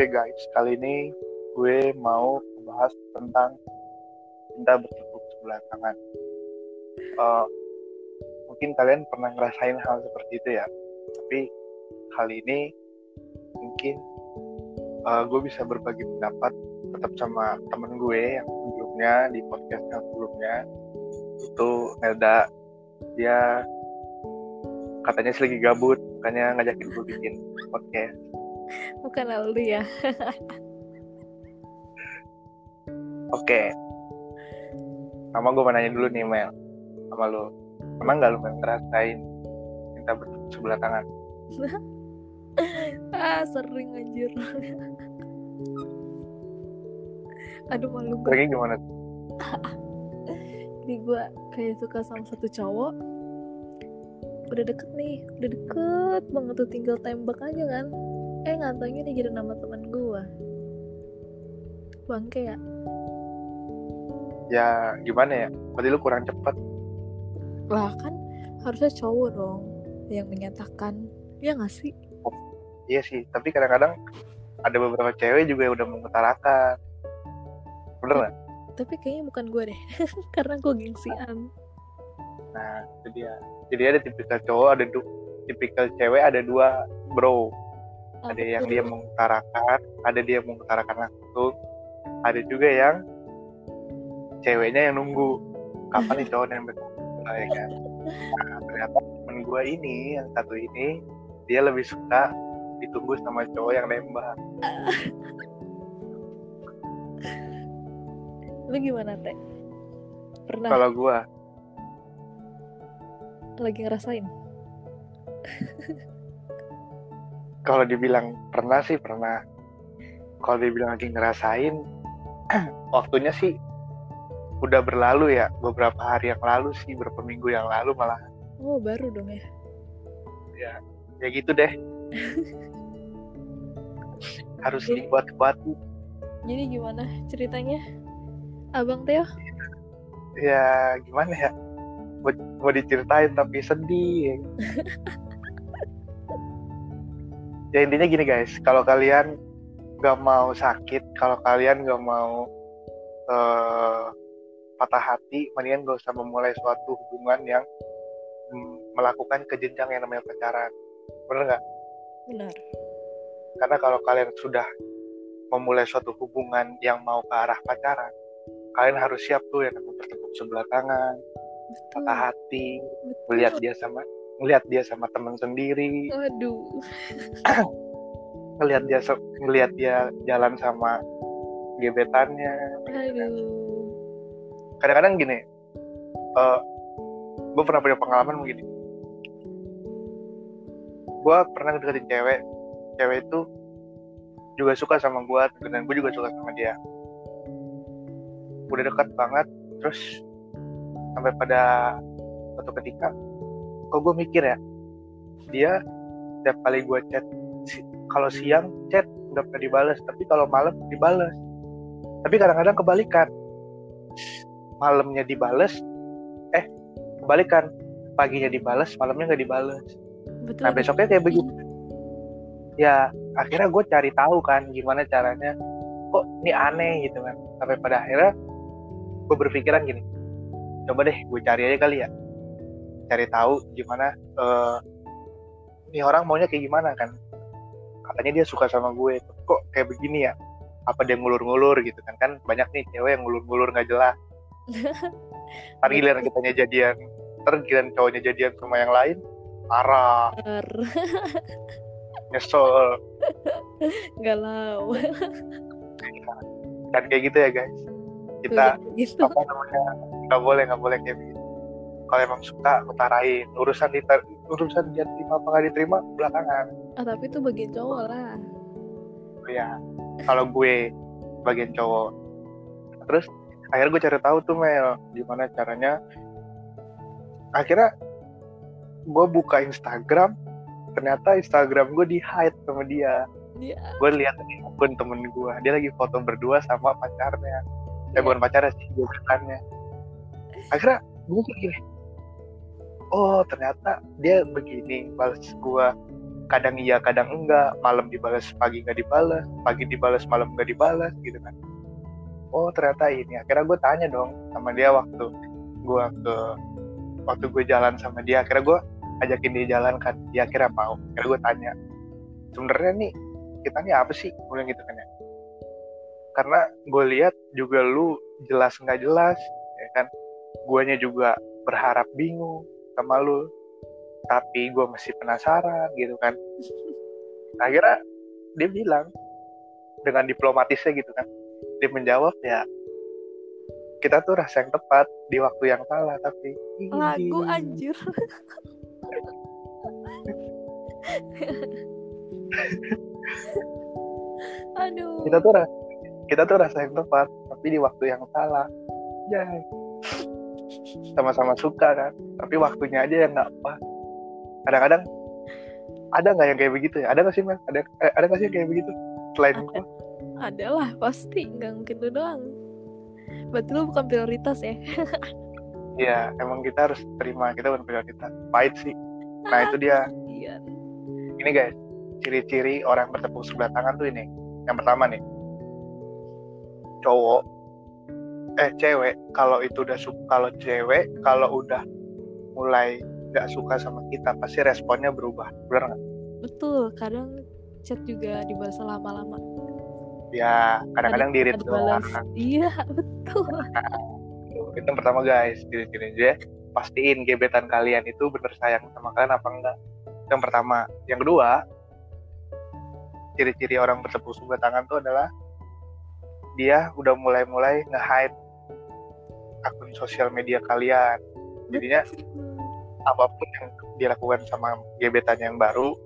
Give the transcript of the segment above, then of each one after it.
Oke guys, kali ini gue mau membahas tentang cinta bertepuk sebelah tangan. Uh, mungkin kalian pernah ngerasain hal seperti itu ya, tapi kali ini mungkin uh, gue bisa berbagi pendapat tetap sama temen gue yang sebelumnya di podcast yang sebelumnya. Itu Nelda. Dia katanya sih lagi gabut makanya ngajakin gue bikin podcast bukan Aldi ya. Oke. Sama gue mau nanya dulu nih Mel. Sama lo pernah nggak lo ngerasain cinta sebelah tangan? Ah sering anjir. Aduh malu gue lagi gimana? Jadi gue kayak suka sama satu cowok. Udah deket nih. Udah deket banget tuh tinggal tembak aja kan eh ngantangnya nih jadi nama teman gue bangke ya? Ya gimana ya? Berarti lu kurang cepet. Lah kan harusnya cowok dong yang menyatakan. Ya nggak sih? Iya sih. Tapi kadang-kadang ada beberapa cewek juga yang udah mengutarakan. Bener nggak? tapi kayaknya bukan gue deh karena gue gengsian. Nah itu dia. Jadi ada tipikal cowok ada dua tipikal cewek ada dua bro Oh, ada yang dia mengutarakan ada dia mengutarakan langsung. Ada juga yang ceweknya yang nunggu. Kapan nih cowok yang berkata ya kan? Nah, ternyata temen gue ini yang satu ini dia lebih suka ditunggu sama cowok yang nembak. Lu gimana teh? Pernah? Kalau gue lagi ngerasain kalau dibilang pernah sih pernah. Kalau dibilang lagi ngerasain waktunya sih udah berlalu ya. Beberapa hari yang lalu sih beberapa minggu yang lalu malah oh baru dong ya? Ya gitu deh. Harus Jadi- dibuat-buat. Jadi gimana ceritanya? Abang Teo ya gimana ya? Mau, mau diceritain tapi sedih ya intinya gini guys. Kalau kalian gak mau sakit kalau kalian gak mau eh, patah hati mendingan gak usah memulai suatu hubungan yang mm, melakukan ke jenjang yang namanya pacaran. Bener nggak? Benar karena kalau kalian sudah memulai suatu hubungan yang mau ke arah pacaran kalian harus siap tuh yang bertepuk sebelah tangan betul. patah hati betul. melihat dia sama melihat dia sama teman sendiri. Waduh. Melihat dia melihat dia jalan sama gebetannya aduh. Kadang-kadang gini eh gue pernah punya pengalaman begini. Gue pernah deketin cewek cewek itu juga suka sama gue dan gue juga suka sama dia. Udah dekat banget terus sampai pada suatu ketika kok gue mikir ya? Dia setiap kali gue chat kalau siang chat nggak pernah dibales tapi kalau malam dibales. Tapi kadang-kadang kebalikan. Malamnya dibales eh kebalikan. Paginya dibales malamnya nggak dibales. Betul nah besoknya kayak begitu. Ya akhirnya gue cari tahu kan gimana caranya. Kok ini aneh gitu kan. Sampai pada akhirnya gue berpikiran gini coba deh gue cari aja kali ya cari tahu gimana eh ini orang maunya kayak gimana kan. Katanya dia suka sama gue kok kayak begini ya? Apa dia ngulur-ngulur gitu kan? Kan banyak nih cewek yang ngulur-ngulur nggak jelas. Ntar giliran kitanya jadian. Ntar giliran cowoknya jadian sama yang lain benar nyesel. Galau. Dan kayak gitu ya guys. Kita gitu. apa namanya? Nggak boleh nggak boleh kayak gitu kalau emang suka utarain urusan di urusan dia terima apa nggak diterima belakangan. Ah tapi itu bagian cowok lah. Ya kalau gue bagian cowok. Terus akhirnya gue cari tahu tuh Mel gimana caranya. Akhirnya gue buka Instagram. Ternyata Instagram gue di hide sama dia. Dia. Gue lihat akun temen gue. Dia lagi foto berdua sama pacarnya. Eh Iya. bukan pacarnya sih gebetannya. Akhirnya gue mikir gini oh ternyata dia begini balas gue kadang iya kadang enggak. Malam dibalas pagi nggak dibalas pagi dibalas malam nggak dibalas gitu kan. Oh ternyata ini. Akhirnya gue tanya dong sama dia waktu gue ke waktu gue jalan sama dia. Akhirnya gue ajakin dia jalan kan. Dia akhirnya mau. Akhirnya gue tanya sebenarnya nih kita nih apa sih? Gue gitu kan ya. Karena gue lihat juga lu jelas nggak jelas ya kan. Guanya juga berharap bingung sama lu. Tapi gue masih penasaran gitu kan. Akhirnya dia bilang dengan diplomatisnya gitu kan. Dia menjawab ya kita tuh rasa yang tepat di waktu yang salah tapi lagu anjir. Aduh. kita tuh kita tuh rasa yang tepat tapi di waktu yang salah. Ya sama-sama suka kan. Tapi waktunya aja yang nggak pas. Kadang-kadang ada nggak yang kayak begitu ya? Ada nggak sih mas? Ada eh, ada nggak sih yang kayak begitu? Selain ada, ada lah pasti. Nggak mungkin lu doang. Berarti lu bukan prioritas ya? Iya, emang kita harus terima. Kita bukan prioritas. Pahit sih. Nah itu dia. iya Ini guys, ciri-ciri orang bertepuk sebelah tangan tuh ini. Yang pertama nih, cowok, eh cewek, kalau itu udah suka, kalau cewek, kalau udah mulai nggak suka sama kita, pasti responnya berubah. Bener nggak? betul kadang chat juga dibalas lama-lama Ya, kadang-kadang diri doang. iya betul Itu yang pertama guys, ciri-ciri aja. Pastiin gebetan kalian itu bener sayang sama kalian apa enggak. Yang pertama. Yang kedua, ciri-ciri orang bertepuk sebelah tangan tuh adalah dia udah mulai-mulai nge-hide akun sosial media kalian. Jadinya apa pun yang dilakukan sama gebetan yang baru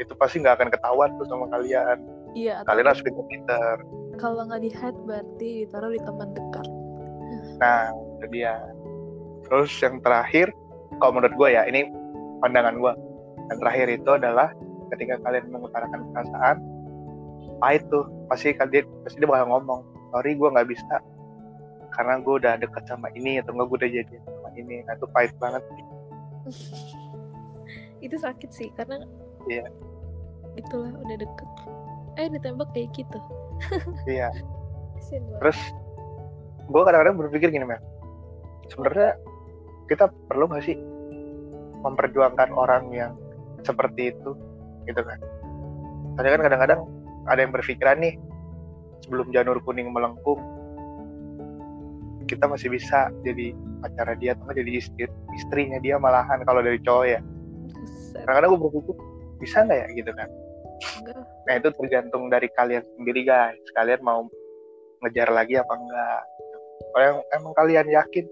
itu pasti nggak akan ketahuan tuh sama kalian. iya Kalian harus pinter-pinter. kalau nggak di hide berarti ditaruh di teman dekat Nah, itu dia. Terus yang terakhir, kalau menurut gue ya, ini pandangan gue. Yang terakhir itu adalah ketika kalian mengutarakan perasaan, pahit tuh. Pasti kalian pasti dia bakal ngomong, sorry gue nggak bisa karena gue udah deket sama ini atau enggak gue udah jadi sama ini. Nah itu pahit banget. itu sakit sih karena Iya. itulah udah deket eh ditembak kayak gitu Iya. Banget. Terus gue kadang-kadang berpikir gini men, sebenarnya kita perlu nggak sih memperjuangkan orang yang seperti itu, gitu kan? Soalnya kan kadang-kadang ada yang berpikiran nih sebelum janur kuning melengkung, kita masih bisa jadi pacar dia atau jadi istri istrinya dia malahan kalau dari cowok ya. Buset, Kadang-kadang gue berpikir bisa nggak ya gitu kan? enggak. Nah itu tergantung dari kalian sendiri guys. Kalian mau ngejar lagi apa enggak? Kalau yang emang kalian yakin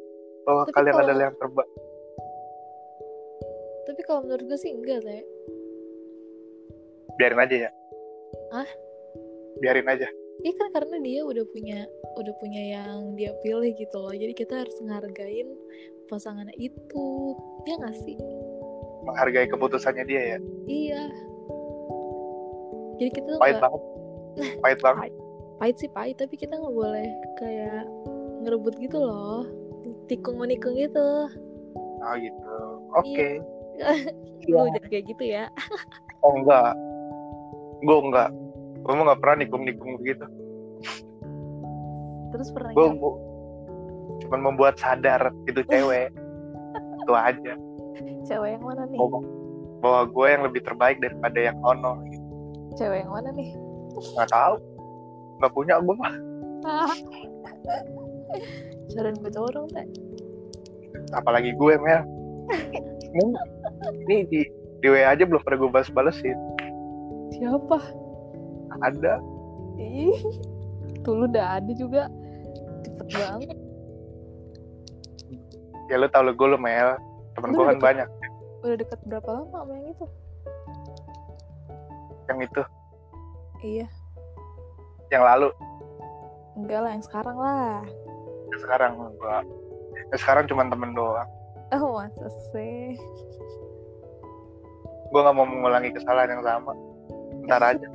bahwa Tapi kalian kalau- adalah yang terbaik, tapi kalau menurut gue sih enggak teh biarin aja ya. Hah? Biarin aja. Iya kan karena dia udah punya udah punya yang dia pilih gitu loh jadi kita harus ngehargain pasangannya itu ya nggak sih Menghargai keputusannya dia ya. iya jadi kita Pahit nggak banget. Pahit banget. pahit sih pahit tapi kita nggak boleh kayak ngerebut gitu loh tikung menikung gitu Oh gitu. Oke. lu jangan kayak gitu ya Oh enggak. Gue enggak. Gue mah nggak pernah nikung-nikung begitu. terus pernah Gue nyoba cuman membuat sadar itu cewek. itu aja. cewek yang mana nih Bahwa, bahwa gue yang lebih terbaik daripada yang ono. Gitu. cewek yang mana nih Nggak tahu. Nggak punya gue mah. cariin gue cowok dong teh apalagi gue Mel ini, ini di di WA aja belum pernah gue balas-balesin siapa ada. Ih tuh lu udah ada juga. Cepet banget. Ya lu tau lu gue lu Mel. Temen gue kan deket? banyak. Udah deket berapa lama sama yang itu? Yang itu. Iya. Yang lalu. Enggak lah yang sekarang lah. Yang sekarang gue ya sekarang cuma temen doang. Oh masa sih? Gue nggak mau mengulangi kesalahan yang sama. Ntar aja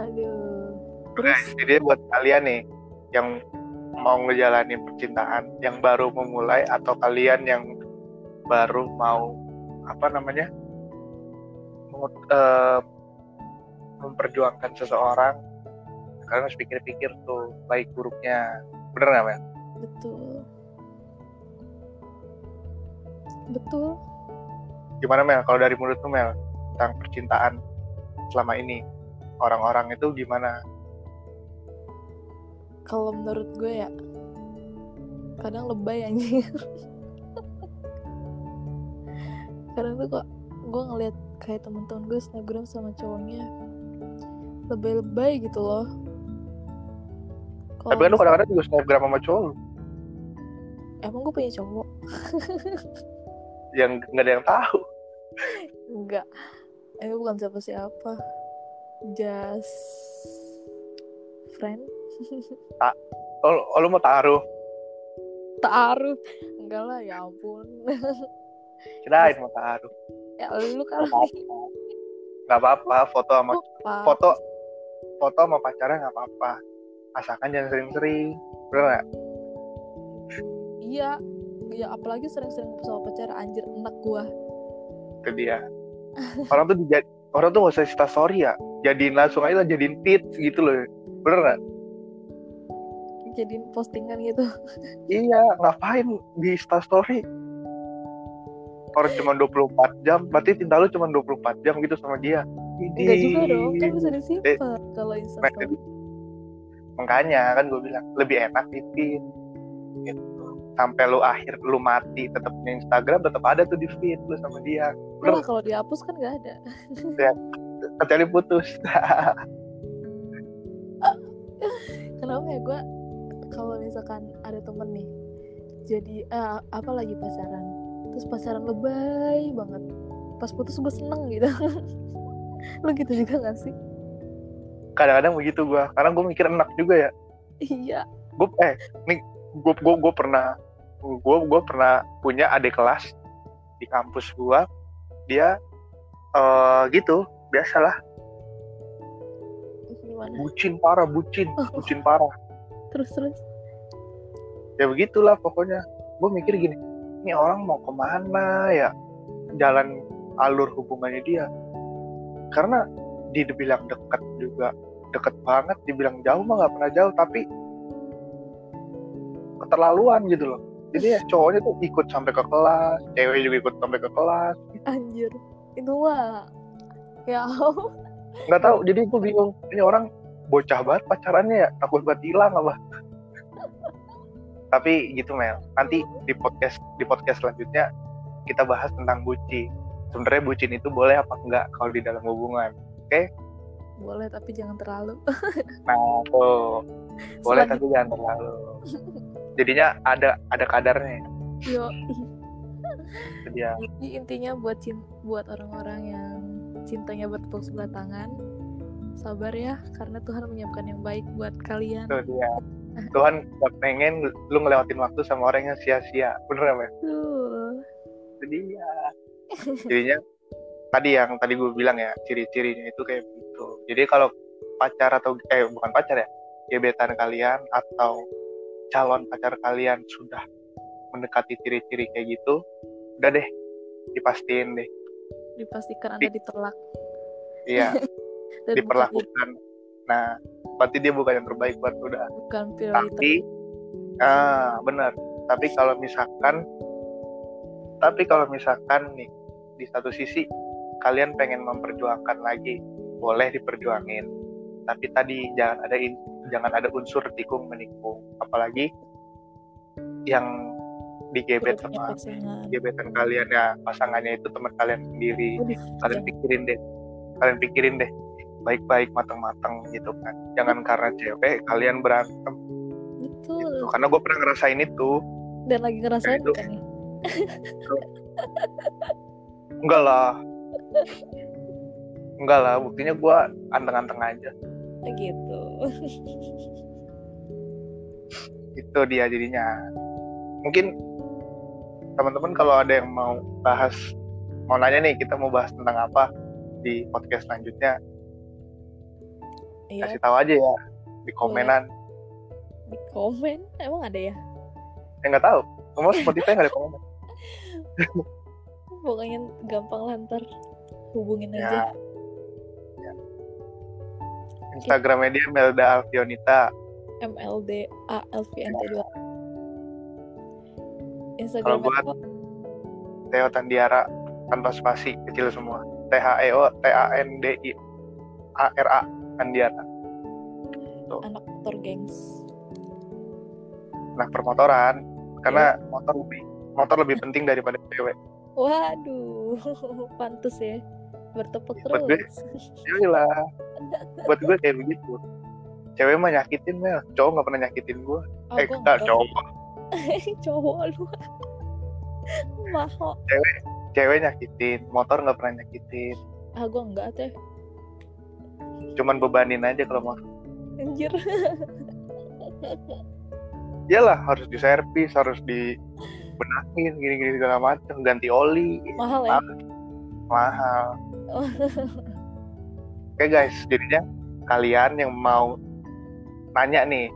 aduh. Guys, terus? jadi buat kalian nih yang mau ngejalanin percintaan yang baru memulai atau kalian yang baru mau apa namanya eh, memperjuangkan seseorang kalian harus pikir-pikir tuh baik buruknya. Bener nggak Mel? betul. Betul. Gimana Mel? Kalau dari mulut tuh Mel tentang percintaan selama ini. Orang-orang itu gimana? kalau menurut gue ya kadang lebay anjir kadang tuh kok gue ngeliat kayak temen-temen gue snapgram sama cowoknya lebay-lebay gitu loh. Kalau Tapi kan lu kadang-kadang juga snapgram sama cowok emang gue punya cowok? Yang nggak ada yang tahu. enggak ini bukan siapa-siapa just friend Oh, oh, lu mau taruh? taruh enggak lah ya ampun Kirain mau taruh. ya lu kali Nggak apa-apa, foto sama lupa foto foto sama pacarnya nggak apa-apa. Asalkan jangan sering-sering. Bener nggak? iya ya apalagi sering-sering sama pacar anjir enak gua Itu dia. Orang tuh dijad orang tuh nggak usah Insta story ya. Jadiin langsung aja lah, jadiin feed gitu loh. Bener nggak? jadiin postingan gitu Iya, ngapain di Insta story? Orang cuma 24 jam, berarti cinta lu cuma 24 jam gitu sama dia. enggak juga dong kan bisa Eh. disimpan kalau instastory Makanya kan gue bilang lebih enak di feed. Gitu. Sampai lu akhir lu mati tetap punya Instagram tetap ada tuh di feed lu sama dia. Bener, kalau dihapus kan nggak ada kecuali putus. kenapa ya gue kalau misalkan ada temen nih jadi eh, apa lagi pacaran terus pacaran lebay banget pas putus gue seneng gitu lu gitu juga gak sih Kadang-kadang begitu gue, karena gue mikir enak juga ya. iya Gue eh nih gue gue gue pernah gue gue pernah punya adik kelas di kampus gue, dia eh gitu biasalah. Gimana? Bucin parah bucin bucin parah. Terus terus? Ya begitulah pokoknya. Gue mikir gini ini orang mau ke mana ya? Jalan alur hubungannya dia. Karena dibilang deket juga deket banget dibilang jauh mah nggak pernah jauh tapi keterlaluan gitu loh jadi ya cowoknya tuh ikut sampai ke kelas cewek juga ikut sampai ke kelas. Anjir itu mah ya nggak tahu jadi gue bingung ini orang bocah banget pacarannya ya takut banget hilang apa? Tapi gitu Mel. Nanti di podcast di podcast selanjutnya kita bahas tentang bucin. Sebenarnya bucin itu boleh apa enggak kalau di dalam hubungan boleh tapi jangan terlalu. Nah tuh. Boleh tapi jangan terlalu jadinya ada ada kadarnya. Yo. Dia. Jadi intinya buat buat orang-orang yang cintanya bertepuk sebelah tangan, sabar ya karena Tuhan menyiapkan yang baik buat kalian. itu dia. Tuhan gak pengen lu ngelewatin waktu sama orang yang sia-sia. Bener? Tuh. itu dia. Jadinya tadi yang tadi gue bilang ya ciri-cirinya itu kayak gitu. Jadi kalau pacar atau eh bukan pacar ya gebetan kalian atau calon pacar kalian sudah mendekati ciri-ciri kayak gitu udah deh dipastiin deh. Dipastikan Anda ditelak iya diperlakukan. Nah berarti dia bukan yang terbaik buat udah bukan prioritas. tapi ah benar. Tapi kalau misalkan tapi kalau misalkan nih di satu sisi kalian pengen memperjuangkan lagi. Boleh diperjuangin tapi tadi jangan ada jangan ada unsur tikung menikung. Apalagi yang digebet sama gebetan kalian ya pasangannya itu teman kalian sendiri. Aduh, kalian pikirin deh. Kalian pikirin deh. Baik-baik matang-matang gitu kan. Jangan karena cewek kalian berantem. Betul. gitu. karena gue pernah ngerasain itu. Dan lagi ngerasain Itu. bukan nih? enggak lah. Enggak lah buktinya gue anteng-anteng aja Gitu. itu dia jadinya mungkin teman-teman kalau ada yang mau bahas mau nanya nih kita mau bahas tentang apa di podcast selanjutnya Iya, kasih tahu aja ya di komenan di komen. Emang ada ya? ya nggak tahu Ngomong Spotify nggak ada komenan pokoknya gampang lantar hubungin ya, aja. Instagramnya dia Melda Alfionita. MLD ALVNT 2 kalau Instagram gue apa? Theo Tandiara tanpa spasi kecil semua. T H E O T A N D I A R A Tandiara. Anak motor gengs. Nah permotoran karena motor lebih motor lebih penting daripada cewek. Waduh pantes ya bertepuk Buat gue, terus. lah. Buat gue kayak begitu. Cewek mah nyakitin Mel. Cowok nggak pernah nyakitin gue. Ah, eh enggak cowok. cowok lu. Maho cewek nyakitin motor nggak pernah nyakitin. Ah gue enggak teh. Cuman bebanin aja kalau mau. Anjir. Iyalah harus diservis harus dibenahin gini-gini segala macam ganti oli. Mahal ya? Mahal oke guys jadinya kalian yang mau nanya nih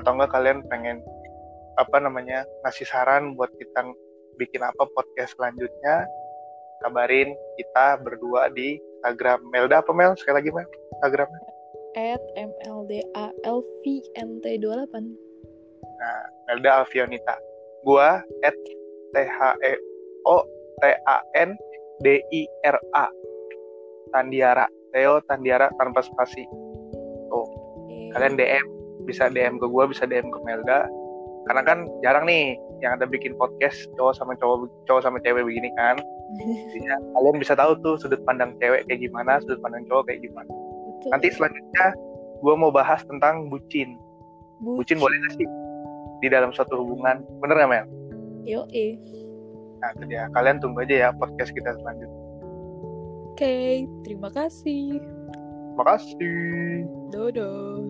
atau enggak kalian pengen apa namanya ngasih saran buat kita bikin apa podcast selanjutnya kabarin kita berdua di Instagram. Melda apa Mel? Sekali lagi Mel. Instagramnya? At MLDALVNT 28 nah Melda Alfionita. Gua at T H E O T A N D I R A Tandiara Theo Tandiara tanpa spasi. Kalian DM bisa DM ke gue bisa DM ke Melda. Karena kan jarang nih yang ada bikin podcast cowok sama cowok cowok sama cewek begini kan. Jadinya kalian bisa tahu tuh sudut pandang cewek kayak gimana sudut pandang cowok kayak gimana. Betul. nanti selanjutnya gue mau bahas tentang bucin. Bucin. Boleh gak sih? Di dalam suatu hubungan. Bener gak Mel? yo eh Nah itu dia. Kalian tunggu aja ya podcast kita selanjutnya oke terima kasih. Makasih. Dodo